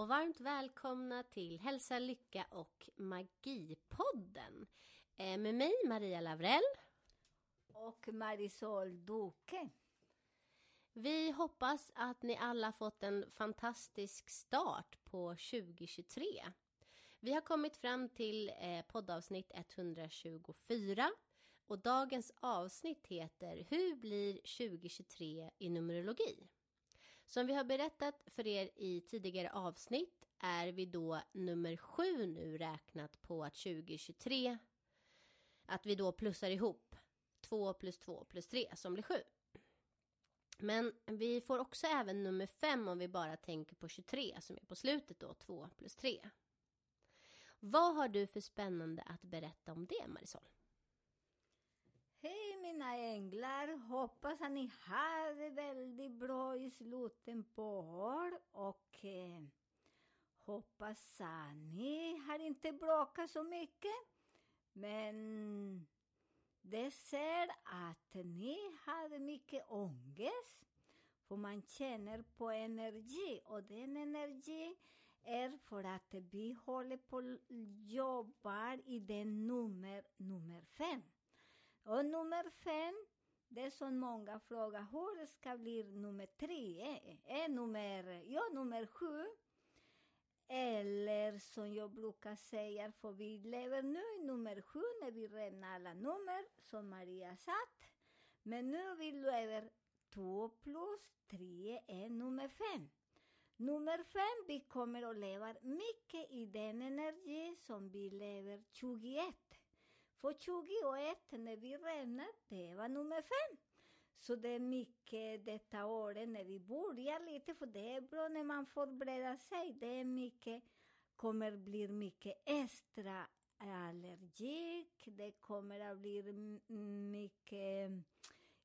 och varmt välkomna till Hälsa, Lycka och Magipodden. Eh, med mig Maria Lavrell. och Marisol Duque. Vi hoppas att ni alla fått en fantastisk start på 2023. Vi har kommit fram till eh, poddavsnitt 124 och dagens avsnitt heter Hur blir 2023 i Numerologi? Som vi har berättat för er i tidigare avsnitt är vi då nummer sju nu räknat på att 2023 att vi då plussar ihop 2 plus 2 plus 3 som blir 7. Men vi får också även nummer 5 om vi bara tänker på 23 som är på slutet då 2 plus 3. Vad har du för spännande att berätta om det Marisol? Mina änglar! Hoppas att ni har det väldigt bra i slutet på år och eh, hoppas att ni har inte bråkat så mycket. Men det ser att ni har mycket ångest. För man känner på energi och den energi är för att vi håller på att jobbar i den nummer, nummer fem. Och nummer fem, det är som många frågar, hur ska bli nummer tre? Är nummer, ja, nummer sju? Eller som jag brukar säga, för vi lever nu i nummer sju när vi räknar alla nummer, som Maria satt. Men nu vi lever två plus tre är nummer fem. Nummer fem, vi kommer att leva mycket i den energi som vi lever 21. För 21, när vi räknar, det var nummer fem. Så det är mycket detta året när vi börjar lite, för det är bra när man förbereder sig. Det är mycket, kommer bli mycket extra allergik, det kommer att bli mycket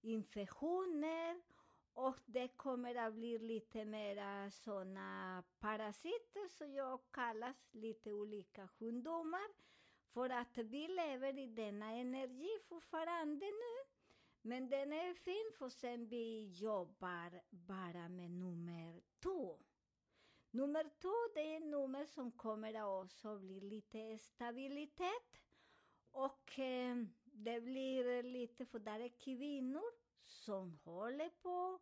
infektioner och det kommer att bli lite mera sådana parasiter som jag kallas lite olika sjukdomar. För att vi lever i denna energi fortfarande nu. Men den är fin för sen vi jobbar bara med nummer två. Nummer två det är nummer som kommer att också bli lite stabilitet. Och eh, det blir lite, för där är kvinnor som håller på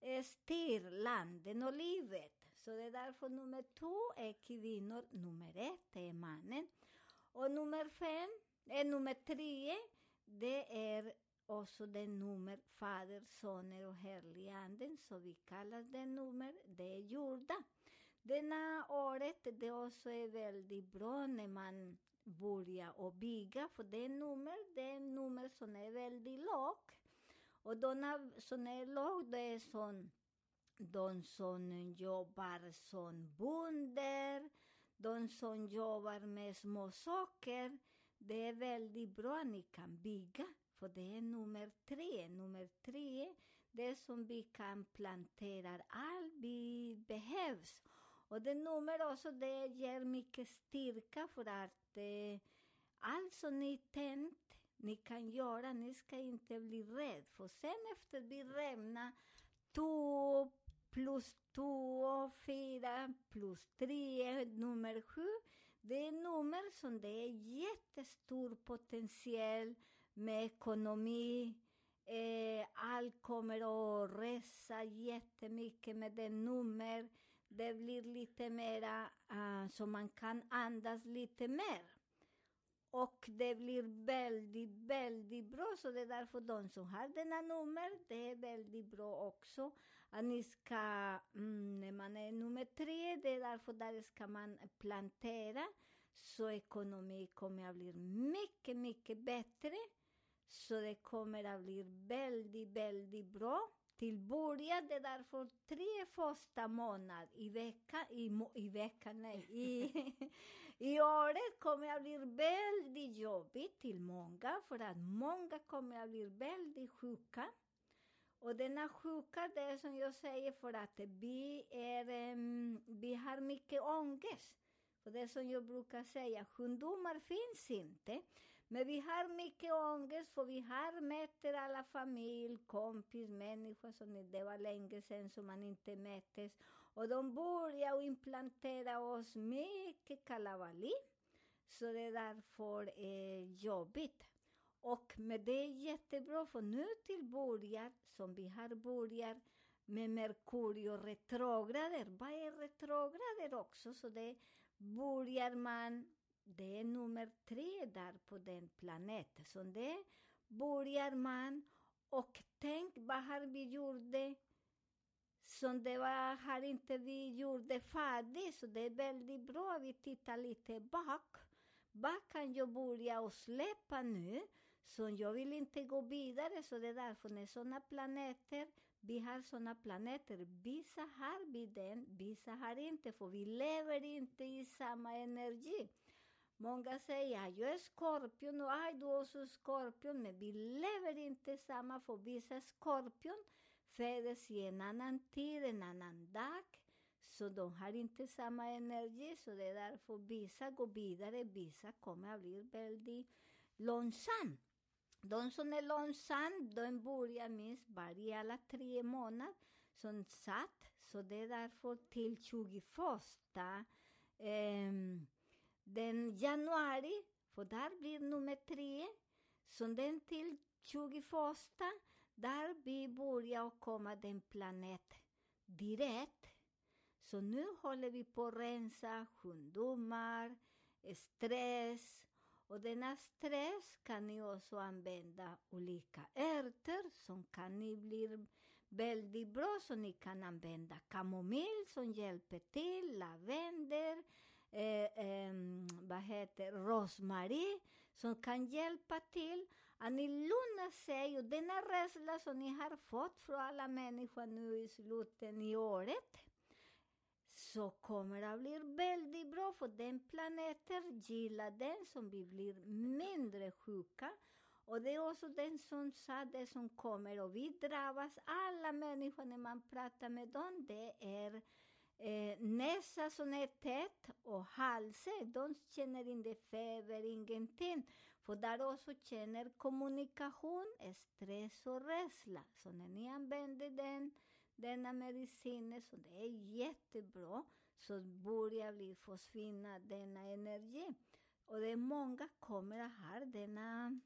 eh, styr landen och livet. Så det är därför nummer två är kvinnor, nummer ett är mannen. Och nummer fem, eh, nummer tre, det är också det nummer Fader, Soner och Helige Anden, så vi kallar det nummer, det är jorda. Denna året, det också är väldigt bra när man börjar och bygga, för det är nummer, det är nummer som är väldigt lågt. Och de som är lågt, det är som de som jobbar som bönder, de som jobbar med små saker, det är väldigt bra ni kan bygga, för det är nummer tre. Nummer tre, det som vi kan plantera allt vi behövs. Och det nummer också, det ger mycket styrka för att eh, allt som ni tänkt, ni kan göra, ni ska inte bli rädd. För sen efter vi rämnar två plus två, fyra plus tre, nummer sju. Det är nummer som det är jättestor potential med ekonomi. Eh, allt kommer att resa jättemycket med det nummer. Det blir lite mera uh, så man kan andas lite mer. Och det blir väldigt, väldigt bra. Så det är därför de som har denna nummer, det är väldigt bra också. Att ni ska, mm, när man är nummer tre, det är därför där ska man plantera. Så ekonomi kommer att bli mycket, mycket bättre. Så det kommer att bli väldigt, väldigt bra. till början, det är därför tre första månader i veckan, i, må- i veckan, nej, i, i året kommer att bli väldigt jobbigt till många, för att många kommer att bli väldigt sjuka. Och denna sjuka, det är som jag säger, för att vi, är, um, vi har mycket ångest. Och det är som jag brukar säga, sjukdomar finns inte. Men vi har mycket ångest för vi har möter alla familj, kompis, människor som det var länge sedan som man inte möttes. Och de börjar implantera oss mycket kalabalik. Så det är därför eh, jobbigt. Och med det är jättebra för nu till början, som vi har börjat med Merkurio retrograder. Vad är retrograder också? Så det börjar man, det är nummer tre där på den planeten. Så det börjar man och tänk vad har vi gjort som det var, har inte vi gjort färdigt, så det är väldigt bra att vi tittar lite bak. Vad kan jag börja och släppa nu? Så jag vill inte gå vidare, så det är därför när sådana planeter, vi har sådana planeter, vissa har vi den, vissa har inte, för vi lever inte i samma energi. Många säger att jag är skorpion och aj, du är också skorpion, men vi lever inte samma, för vissa skorpion föds i en annan tid, en annan dag, så de har inte samma energi, så det är därför vissa går vidare, vissa kommer att bli väldigt långsamma. De som är långsamma, de börjar minst varje alla tre månader, som satt, så det är därför till 21 eh, den januari, för där blir nummer tre, så den till 21 där vi börjar komma den planet direkt. Så nu håller vi på att rensa sjukdomar, stress. Och denna stress kan ni också använda olika ärtor som kan ni bli väldigt bra, så ni kan använda kamomill som hjälper till, lavendel, eh, eh, vad heter rosmarin som kan hjälpa till. Att ni lugnar sig och denna rädsla som ni har fått från alla människor nu i slutet i året så kommer det att bli väldigt bra för den planeten gillar den som vi blir mindre sjuka. Och det är också den som sa det som kommer och vi drabbas, alla människor när man pratar med dem, det är eh, näsa som är tät och halsen, de känner inte feber, ingenting. För där också känner kommunikation, stress och rädsla. Så när ni använder den, denna medicin, så det är jättebra, så börjar vi försvinna denna energi. Och det är många kommer att ha denna,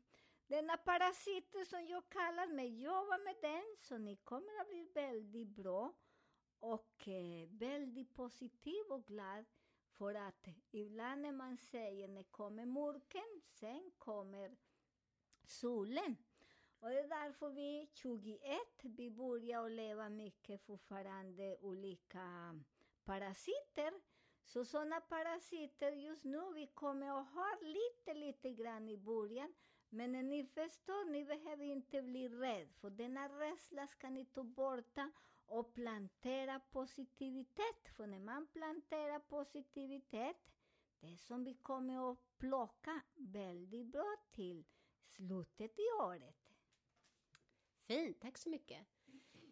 denna parasit som jag kallar, men jobba med den, så ni kommer att bli väldigt bra och eh, väldigt positiv och glad för att ibland när man säger när kommer mörken, sen kommer solen. Och det är därför vi 21, vi börjar att leva mycket fortfarande olika parasiter. Så sådana parasiter just nu, vi kommer att ha lite, lite grann i början. Men när ni förstår, ni behöver inte bli rädd, för denna rädsla ska ni ta bort och plantera positivitet. För när man planterar positivitet, det är som vi kommer att plocka väldigt bra till slutet i året. Fint, tack så mycket.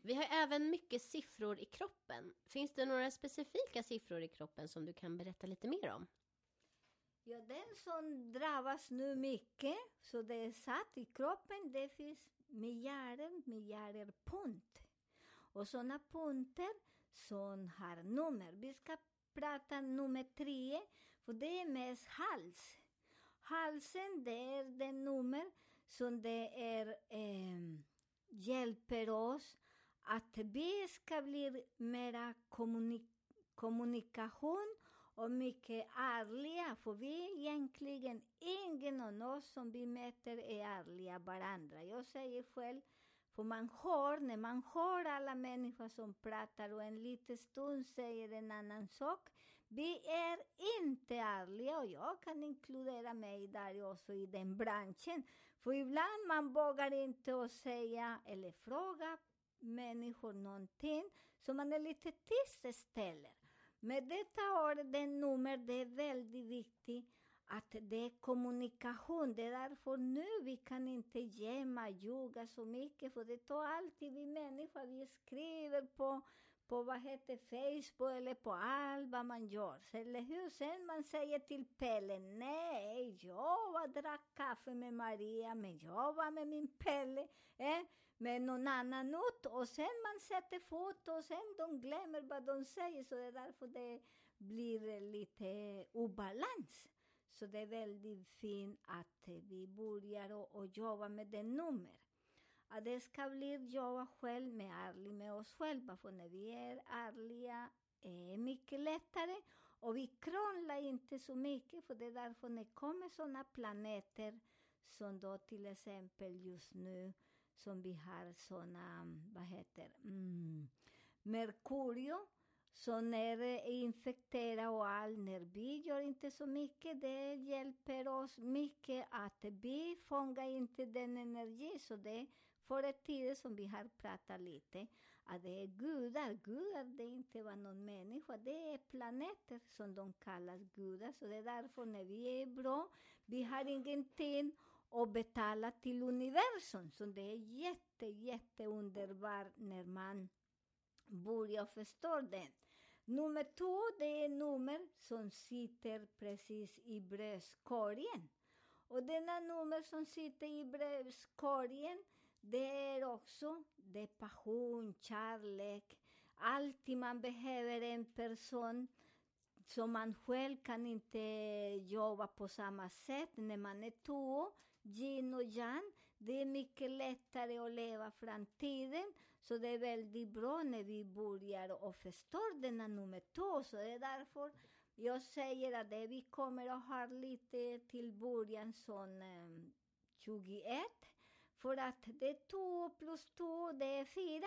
Vi har även mycket siffror i kroppen. Finns det några specifika siffror i kroppen som du kan berätta lite mer om? Ja, den som drabbas nu mycket, så det är satt i kroppen, det finns miljarder, miljarder punkt. Och sådana punkter som har nummer. Vi ska prata nummer tre, för det är mest hals. Halsen, det är det nummer som det är, eh, hjälper oss att vi ska bli mera kommunik kommunikation och mycket ärliga, för vi är egentligen ingen av oss som vi möter är ärliga varandra. Jag säger själv, för man hör, när man hör alla människor som pratar och en liten stund säger en annan sak, vi är inte ärliga och jag kan inkludera mig där också i den branschen. För ibland man vågar inte att säga eller fråga människor någonting, så man är lite tyst istället. Men detta år, det nummer, det är väldigt viktigt att det är kommunikation. Det är därför nu vi kan inte gömma, ljuga så mycket, för det tar alltid vi människor, vi skriver på, på vad heter Facebook eller på allt vad man gör. Eller hur? Sen man säger till Pelle, nej, jag var drack kaffe med Maria, men jag var med min Pelle, eh, med någon annan ut. Och sen man sätter foto och sen de glömmer vad de säger, så det är därför det blir lite obalans. Så det är väldigt fint att vi börjar och, och jobba med det nummer. Att det ska bli jobba själv med ärlig med oss själva, för när vi är ärliga är e mycket lättare och vi krånglar inte så mycket, för det är därför när det kommer sådana planeter som då till exempel just nu som vi har sådana, vad heter mm, Merkurio, som är infekterat och allt, när vi gör inte så mycket, det hjälper oss mycket att vi fångar inte den energi. Så det förr i tiden som vi har pratat lite, att det är gudar. Gudar, det inte var någon människa, det är planeter som de kallas gudar. Så det är därför när vi är bra, vi har ingenting att betala till universum. Så det är jätte, jätte underbart när man börjar förstå det. Nummer två, det är nummer som sitter precis i bröstkorgen. Och denna nummer som sitter i bröstkorgen, det är också det är passion, kärlek, alltid man behöver en person som man själv kan inte jobba på samma sätt när man är två, yin och yang. Det är mycket lättare att leva framtiden, så det är väldigt bra när vi börjar och förstår denna nummer två. Så det är därför jag säger att det vi kommer att ha lite till början som eh, 21, för att det är två plus två, det är fyra.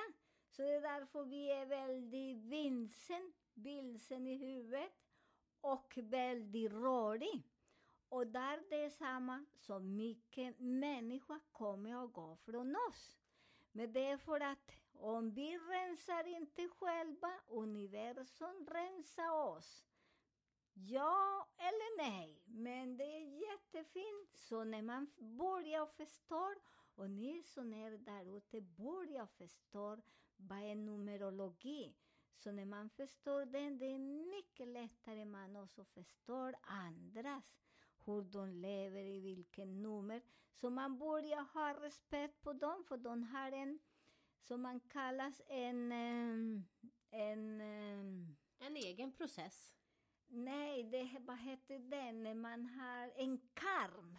Så det är därför vi är väldigt vilsen, vilsen i huvudet och väldigt rörig. Och där det är samma, så mycket människa kommer att gå från oss. Men det är för att om vi rensar inte själva, universum rensar oss. Ja eller nej, men det är jättefint. Så när man börjar förstå, och ni som är där ute börjar förstå vad är numerologi. Så när man förstår den, det är mycket lättare man också förstår andras, hur de lever, i vilken nummer. Så man börjar ha respekt på dem, för de har en, som man kallas en, en em, En egen process. Nej, det, vad heter det när man har en karm?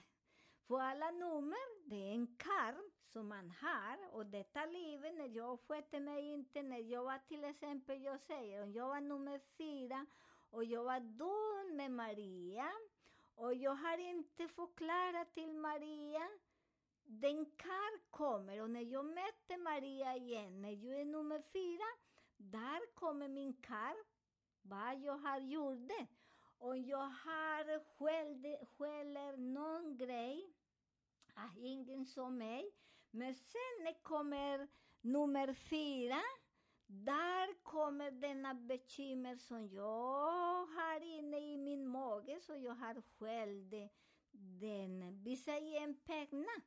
För alla nummer, det är en karm som man har. Och detta livet, när jag skötte mig inte, när jag var till exempel, jag säger, om jag var nummer fyra och jag var dum med Maria och jag har inte förklarat till Maria den kar kommer och när jag möter Maria igen, när jag är nummer fyra, där kommer min kar vad jag har gjort Om jag har skällt- skäller någon grej, ah, ingen som mig. Men sen kommer nummer fyra, där kommer denna bekymmer som jag har inne i min mage, så jag har skällt den. Vi säger en penna.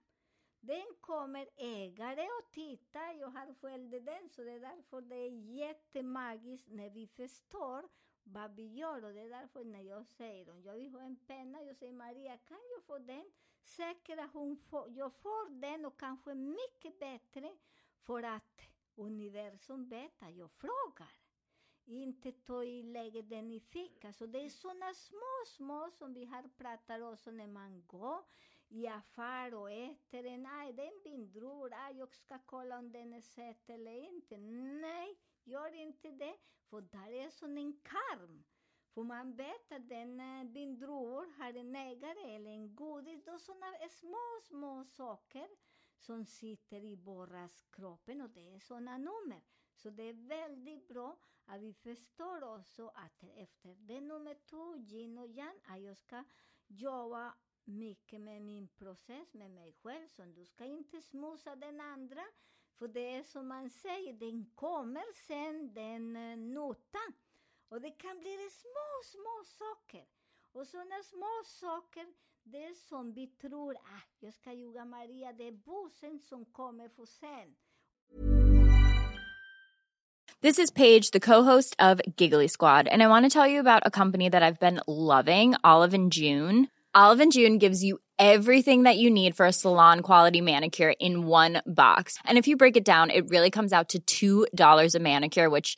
Den kommer ägare och titta, jag har skällt den, så det är därför det är jättemagiskt när vi förstår vad vi gör. Och det är därför när jag säger om jag vill ha en penna, jag säger Maria, kan jag få den? Säkert att hon får, jag får den och kanske mycket bättre för att universum vet att jag frågar. Inte ta i lägga den i fickan. Så det är sådana små, små som vi har pratat också när man går i affär och äter en. Aj, det är en jag ska kolla om den är söt eller inte. Nej, gör inte det. För där är som en karm. För man vet att den eh, har en ägare eller en godis. Då sådana små, små saker som sitter i våras kroppen och det är sådana nummer. Så det är väldigt bra att vi förstår också att efter det nummer två, yin och yang, att jag ska jobba mycket med min process, med mig själv. Så du ska inte smusa den andra. För det är som man säger, den kommer sen, den eh, notan. Och sådana små saker, det är som vi tror, ah, jag ska ljuga Maria, det är bussen som kommer för sen. This is Paige, the co-host of Giggly Squad, and I want to tell you about a company that I've been loving, Olive and June. Olive and June gives you everything that you need for a salon quality manicure in one box. And if you break it down, it really comes out to $2 a manicure, which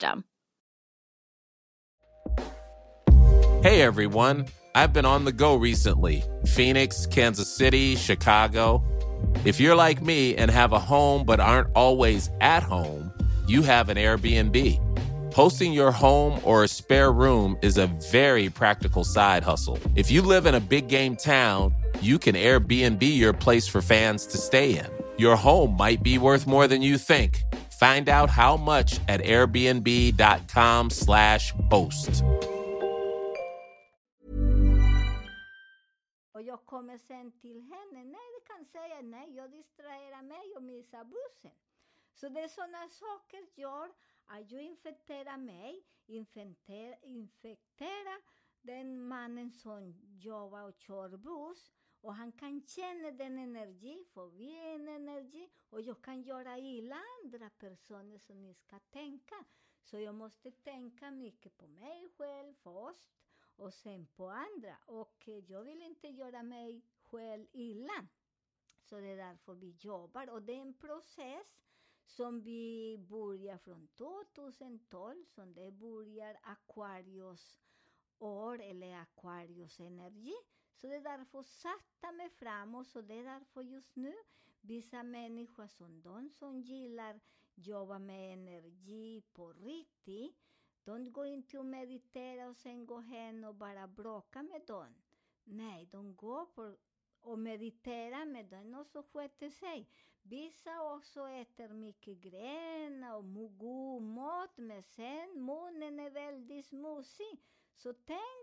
system. Hey everyone, I've been on the go recently Phoenix, Kansas City, Chicago. If you're like me and have a home but aren't always at home, you have an Airbnb. Hosting your home or a spare room is a very practical side hustle. If you live in a big game town, you can Airbnb your place for fans to stay in. Your home might be worth more than you think. Find out how much at airbnb.com/slash host. Och jag kommer sen till henne, nej kan säga nej, jag distraherar mig och missar bussen. Så det är sådana saker gör att ah, jag infekterar mig, infekterar, infekterar den mannen som jobbar och kör buss och han kan den energi, för vi en energi och jag kan göra illa andra personer som ni ska tänka. Så jag måste tänka mycket på mig själv först och sen andra. Och jag vill inte göra mig själv illa. Så det är därför vi jobbar. Och det är en process som vi börjar från 2012, som det börjar Aquarius år eller Aquarius energi. Så det är därför sakta mig framåt, så det är därför just nu vissa människor som de som gillar jobba med energi på riktigt, de går inte och mediterar och sen går hem och bara bråkar med dem. Nej, de går på och mediterar med den och så sköter sig. Vissa också äter mycket gröna och god mat, men sen munnen är väldigt smutsig. Så tänk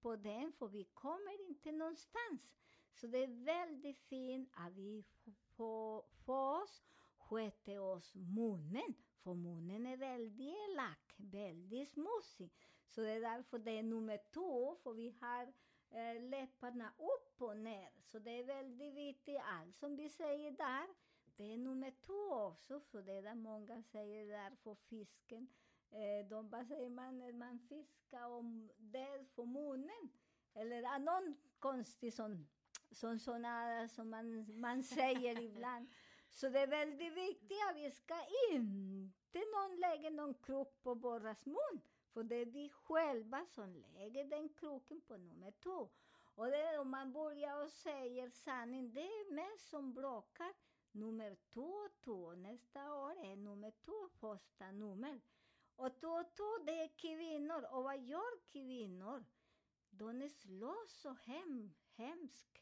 på den, för vi kommer inte någonstans. Så det är väldigt fint att vi får för oss sköter oss munnen, för munnen är väldigt elak, väldigt smutsig. Så det är därför det är nummer två, för vi har eh, läpparna upp och ner. Så det är väldigt viktigt, allt som vi säger där, det är nummer två också, för det är där många säger där för fisken. Eh, de vad säger man när man fiskar om det för munnen? Eller ah, någon konstig sån, sån såna som man, man säger ibland. Så det är väldigt viktigt att vi ska inte någon lägga någon krok på våras mun. För det är vi själva som lägger den kroken på nummer två. Och det är om man börjar och säger sanning, det är mest som bråkar. Nummer två, två. Nästa år är nummer två första nummer. Och två, två, det är kvinnor. Och vad gör kvinnor? De slår så hem, hemskt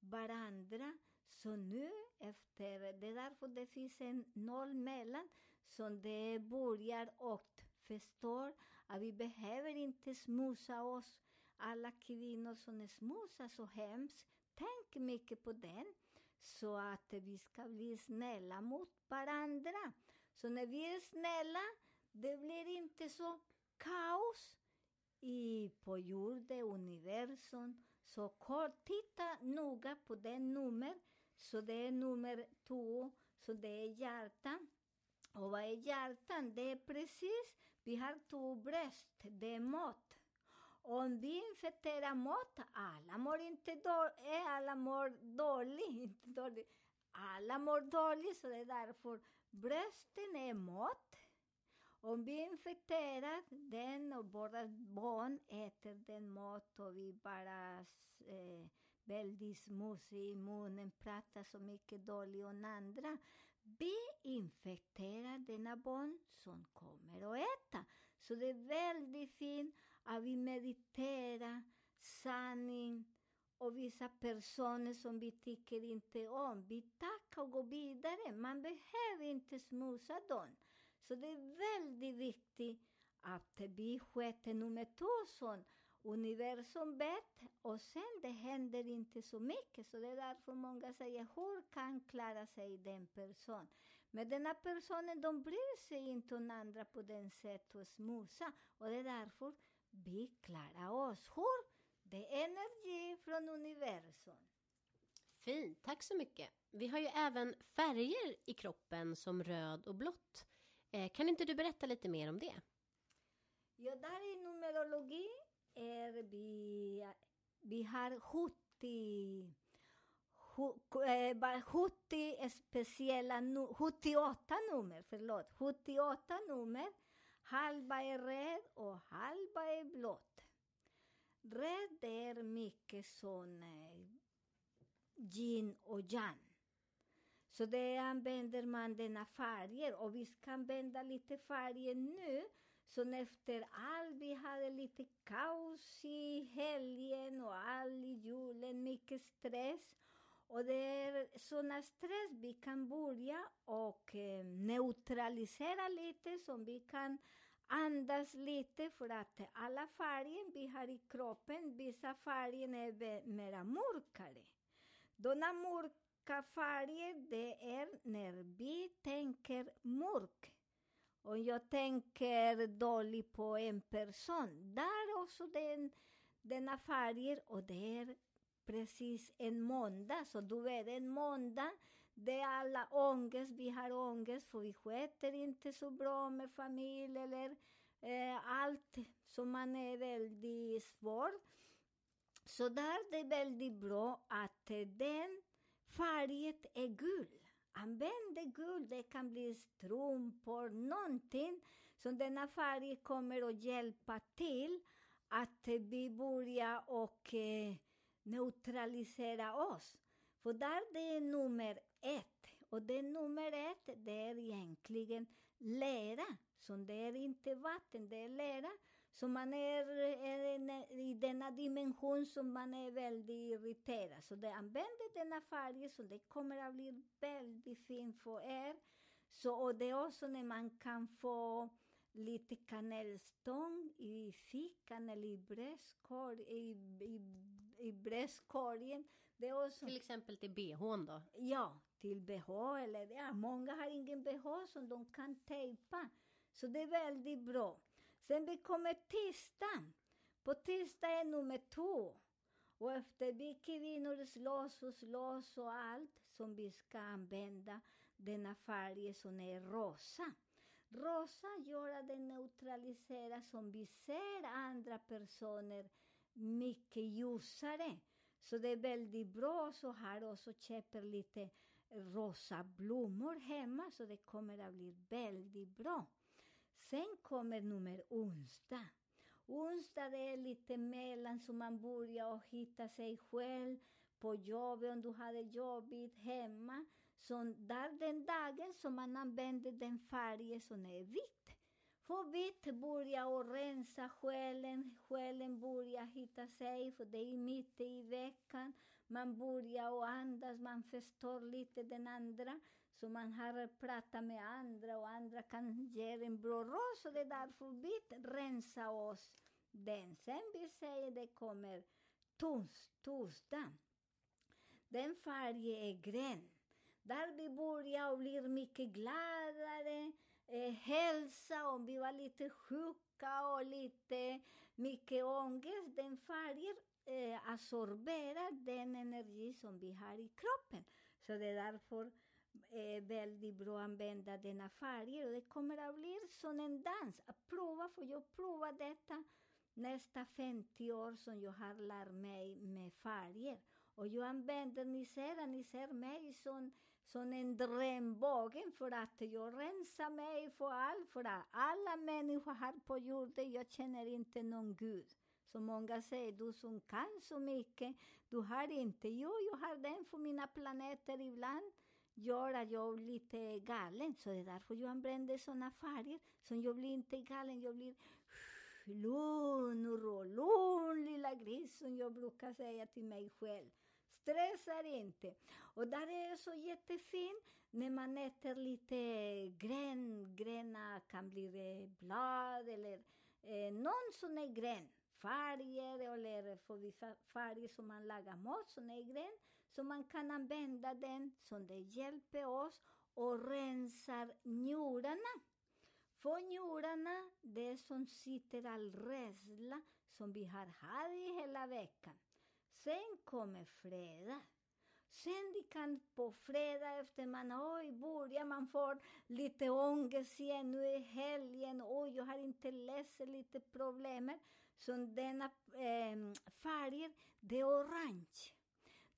varandra. Så nu efter, det är därför det finns en noll mellan, som det börjar och förstår att vi behöver inte smusa oss. Alla kvinnor som smusar så hemskt, tänk mycket på den, så att vi ska bli snälla mot varandra. Så när vi är snälla, det blir inte så kaos i, på jorden, universum. Så kort, titta noga på det nummer. Så det är nummer två, så det är hjärtan. Och vad är hjärtan? Det är precis, vi har två bröst, det är mat. Om vi infekterar mat, alla mår inte dåligt, eh, alla mår dåligt, inte dåligt. Alla mår dåligt, så det är därför brösten är mat. Om vi infekterar den och våra barn äter den mat och vi bara eh, väldigt smutsig i munnen, pratar så mycket dåligt om andra. vi infekterar denna barn som kommer att äta. Så det är väldigt fint att vi mediterar sanning och vissa personer som vi tycker inte om. Vi tackar och går vidare. Man behöver inte smusa dem. Så det är väldigt viktigt att vi sköter nummer två som universum vet och sen det händer inte så mycket. Så det är därför många säger, hur kan klara sig den personen? Men den här personen, de bryr sig inte om andra på den sättet och smusa. Och det är därför vi klarar oss. Hur? Det är energi från universum. Fint, tack så mycket. Vi har ju även färger i kroppen som röd och blått. Eh, kan inte du berätta lite mer om det? Ja, där i numerologi är vi, vi har 70, eh, bara 70 speciella, 78 nummer, förlåt, 78 nummer. Halva är röd och halva är blått. Röd är mycket sån eh, yin och yang. Så det använder man denna färger och vi ska använda lite färger nu. Så efter allt, vi hade lite kaos i helgen och all i julen, mycket stress. Och det är sådana stress vi kan börja och eh, neutralisera lite, som vi kan andas lite för att alla färger vi har i kroppen, vissa färger är mera mörkare. Denna mörk färger, det är när vi tänker mörk. Om jag tänker dåligt på en person, där också den, denna färger och det är precis en måndag. Så du vet, en måndag, det är alla ångest, vi har ångest för vi sköter inte så bra med familj eller eh, allt som man är väldigt svår. Så där det är väldigt bra att eh, den färgen är gul. Använd gul, det kan bli strumpor, någonting. Så denna färg kommer att hjälpa till att vi börjar och eh, neutralisera oss. För där det är nummer ett. Och det nummer ett, det är egentligen lera. Så det är inte vatten, det är lera. Så man är, är en dimension som man är väldigt irriterad. Så det använder denna färg så det kommer att bli väldigt fint för er. Så, och det är också när man kan få lite kanelstång i fickan eller i, bröstkorg, i, i, i bröstkorgen. Det är också, Till exempel till bhn då. ja, till bh eller ja, många har ingen bh som de kan tejpa. Så det är väldigt bra. Sen vi kommer tisdag. På tisdag är nummer två. Och efter vi kvinnor slåss och slåss och allt som vi ska använda denna färg som är rosa. Rosa gör att den neutraliserar som vi ser andra personer mycket ljusare. Så det är väldigt bra. Så har också köper lite rosa blommor hemma så det kommer att bli väldigt bra. Sen kommer nummer onsdag. Onsdag det är lite mellan så man börjar och hitta sig själv på jobbet om du hade jobbigt hemma. Så där den dagen som man använder den färgen som är vit. För vitt börjar och rensa själen, själen börjar hitta sig för det är mitt i veckan. Man börjar och andas, man förstår lite den andra. Så man har pratat med andra och andra kan ge en bra råd. Så det är därför vi rensar oss den. Sen vi säger det kommer tors, torsdag. Den färgen är grön. Där vi börjar och blir mycket gladare. Eh, hälsa om vi var lite sjuka och lite mycket ångest. Den färgen eh, absorberar den energi som vi har i kroppen. Så det är därför eh, väldigt bra att använda denna färger och det kommer att bli som en dans. Att prova, för jag provar detta nästa 50 år som jag har lärt mig med färger. Och jag använder, ni ser, ni ser mig som, som en drömbåge för att jag rensar mig för allt. För att alla människor här på jorden, jag känner inte någon Gud. Så många säger, du som kan så mycket, du har inte. Jo, jag har den för mina planeter ibland gör att jag blir lite galen. Så det är därför jag använder såna färger. Så jag blir inte galen, jag blir lugn och ro. Lugn lilla gris, som jag brukar säga till mig själv. Stressar inte. Och där är det så jättefint när man äter lite grön. Gröna kan bli det blad eller eh, någon som är grön. Färger eller för vissa färger som man lagar mat som är grön. Så man kan använda den som det hjälper oss och rensar njurarna. För njurarna, det som sitter all rädsla som vi har haft i hela veckan. Sen kommer fredag. Sen vi kan på fredag efter man, oj, börjar man få lite ångest igen, nu är helgen, oj, jag har inte läst lite problem. Så denna eh, färger, det är orange.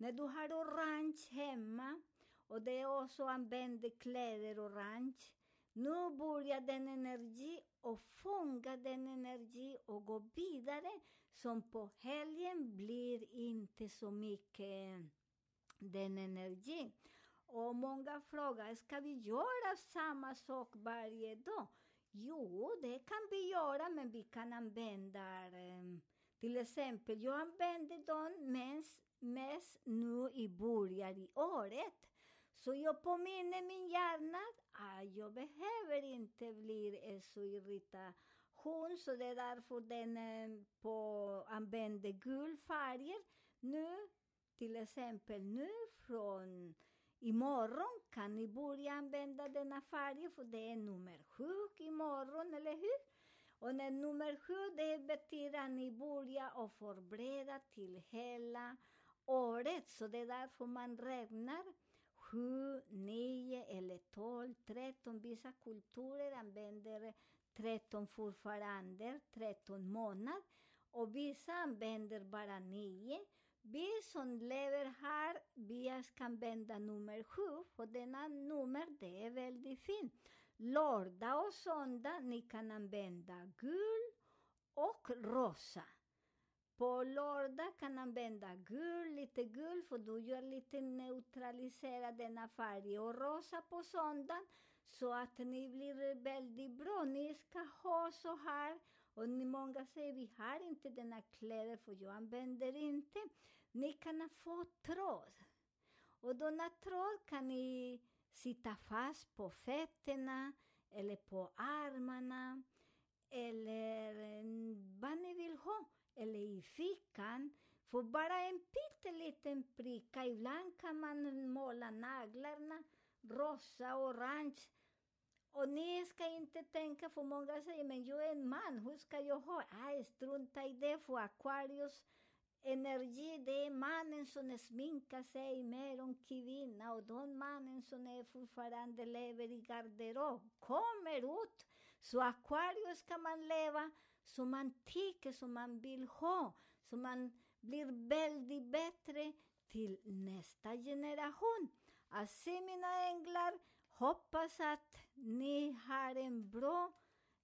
När du har orange hemma, och det också använder kläder orange, nu börjar den energi och fånga den energi och gå vidare som på helgen blir inte så mycket den energin. Och många frågar, ska vi göra samma sak varje dag? Jo, det kan vi göra, men vi kan använda um, till exempel, jag använder dem mest, mest nu i början i året. Så jag påminner min hjärna att jag behöver inte bli så irriterad, så det är därför den eh, på, använder gul färger. Nu, till exempel nu från imorgon kan ni börja använda denna färg, för det är nummer sju imorgon, eller hur? Och när nummer sju, det betyder att ni börjar och förbereda till hela året. Så det är därför man räknar sju, nio eller tolv, tretton. Vissa kulturer använder tretton fortfarande, tretton månader. Och vissa använder bara nio. Vi som lever här, vi ska använda nummer sju, för denna nummer, det är väldigt fint. Lördag och söndag, ni kan använda gul och rosa. På lördag kan man använda gul, lite gul, för du gör lite neutralisera denna färg. Och rosa på söndagen, så att ni blir väldigt bra. Ni ska ha så här. Och ni många säger, vi har inte denna kläder, för jag använder inte. Ni kan få tråd. Och denna tråd kan ni sitta fast på fötterna, eller på armarna, eller vad ni vill ha eller i fickan. För bara en pytteliten pricka. Ibland kan man måla naglarna rosa, orange. Och ni ska inte tänka, för många säger, men jag är en man, hur ska jag ha? Ah, strunta i det, för Aquarius energi, det är mannen som sminkar sig mer än kvinna och de mannen som är fortfarande lever i garderob kommer ut. Så Aquarius kan man leva som man tycker, som man vill ha, så man blir väldigt bättre till nästa generation. Alltså mina änglar, hoppas att ni har en bra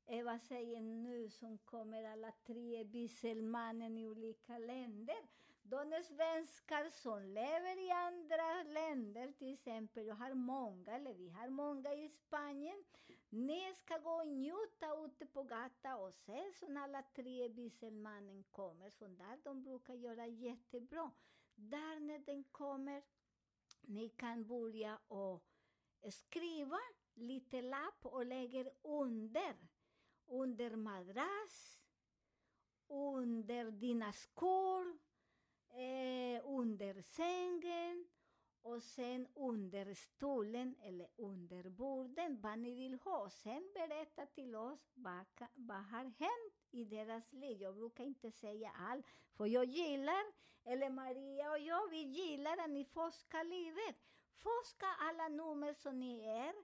Eva säger nu som kommer alla tre bisselmannen i olika länder. De svenskar som lever i andra länder, till exempel, jag har många, eller vi har många i Spanien. Ni ska gå och njuta ute på gatan och se som alla tre bisselmannen kommer. Så där de brukar göra jättebra. Där när den kommer, ni kan börja och skriva lite lapp och lägger under. Under madrass, under dina skor, eh, under sängen och sen under stolen eller under borden vad ni vill ha. Sen berätta till oss vad, vad har hänt i deras liv. Jag brukar inte säga allt, för jag gillar, eller Maria och jag, vi gillar att ni forskar livet. Forska alla nummer som ni är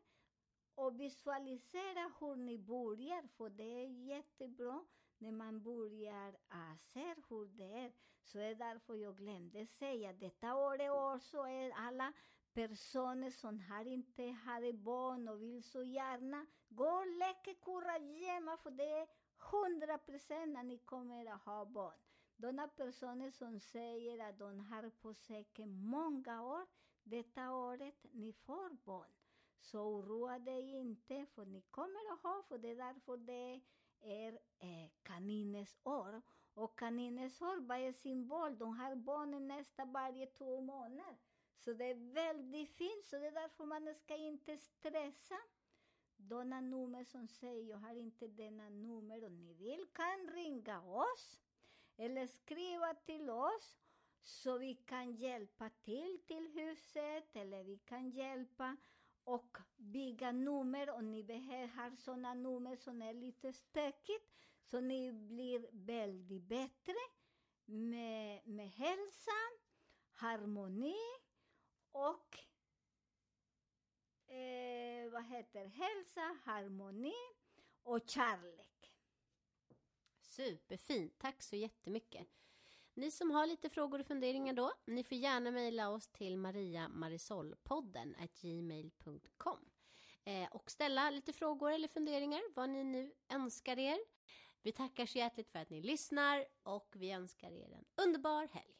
och visualisera hur ni börjar, för det är jättebra när man börjar se hur det är. Så är därför jag glömde säga, detta året också är alla personer som har inte hade barn och vill så gärna gå och leka kurragömma, för det är hundra procent när ni kommer att ha barn. De personer som säger att de har på säkert många år, detta året ni får barn. Så oroa dig inte, för ni kommer att ha, för det är därför det är eh, kaninens år. Och kaninens år, vad är symbol? De har barnen nästan varje två månader. Så det är väldigt fint, så det är därför man ska inte stressa. Sådana nummer som säger jag har inte denna nummer och ni vill kan ringa oss eller skriva till oss så vi kan hjälpa till till huset eller vi kan hjälpa och bygga nummer och ni behöver sådana nummer som är lite stökigt så ni blir väldigt bättre med, med hälsa, harmoni och eh, vad heter hälsa, harmoni och kärlek. Superfint, tack så jättemycket. Ni som har lite frågor och funderingar då, ni får gärna mejla oss till mariamarisolpodden gmail.com eh, och ställa lite frågor eller funderingar, vad ni nu önskar er. Vi tackar så hjärtligt för att ni lyssnar och vi önskar er en underbar helg.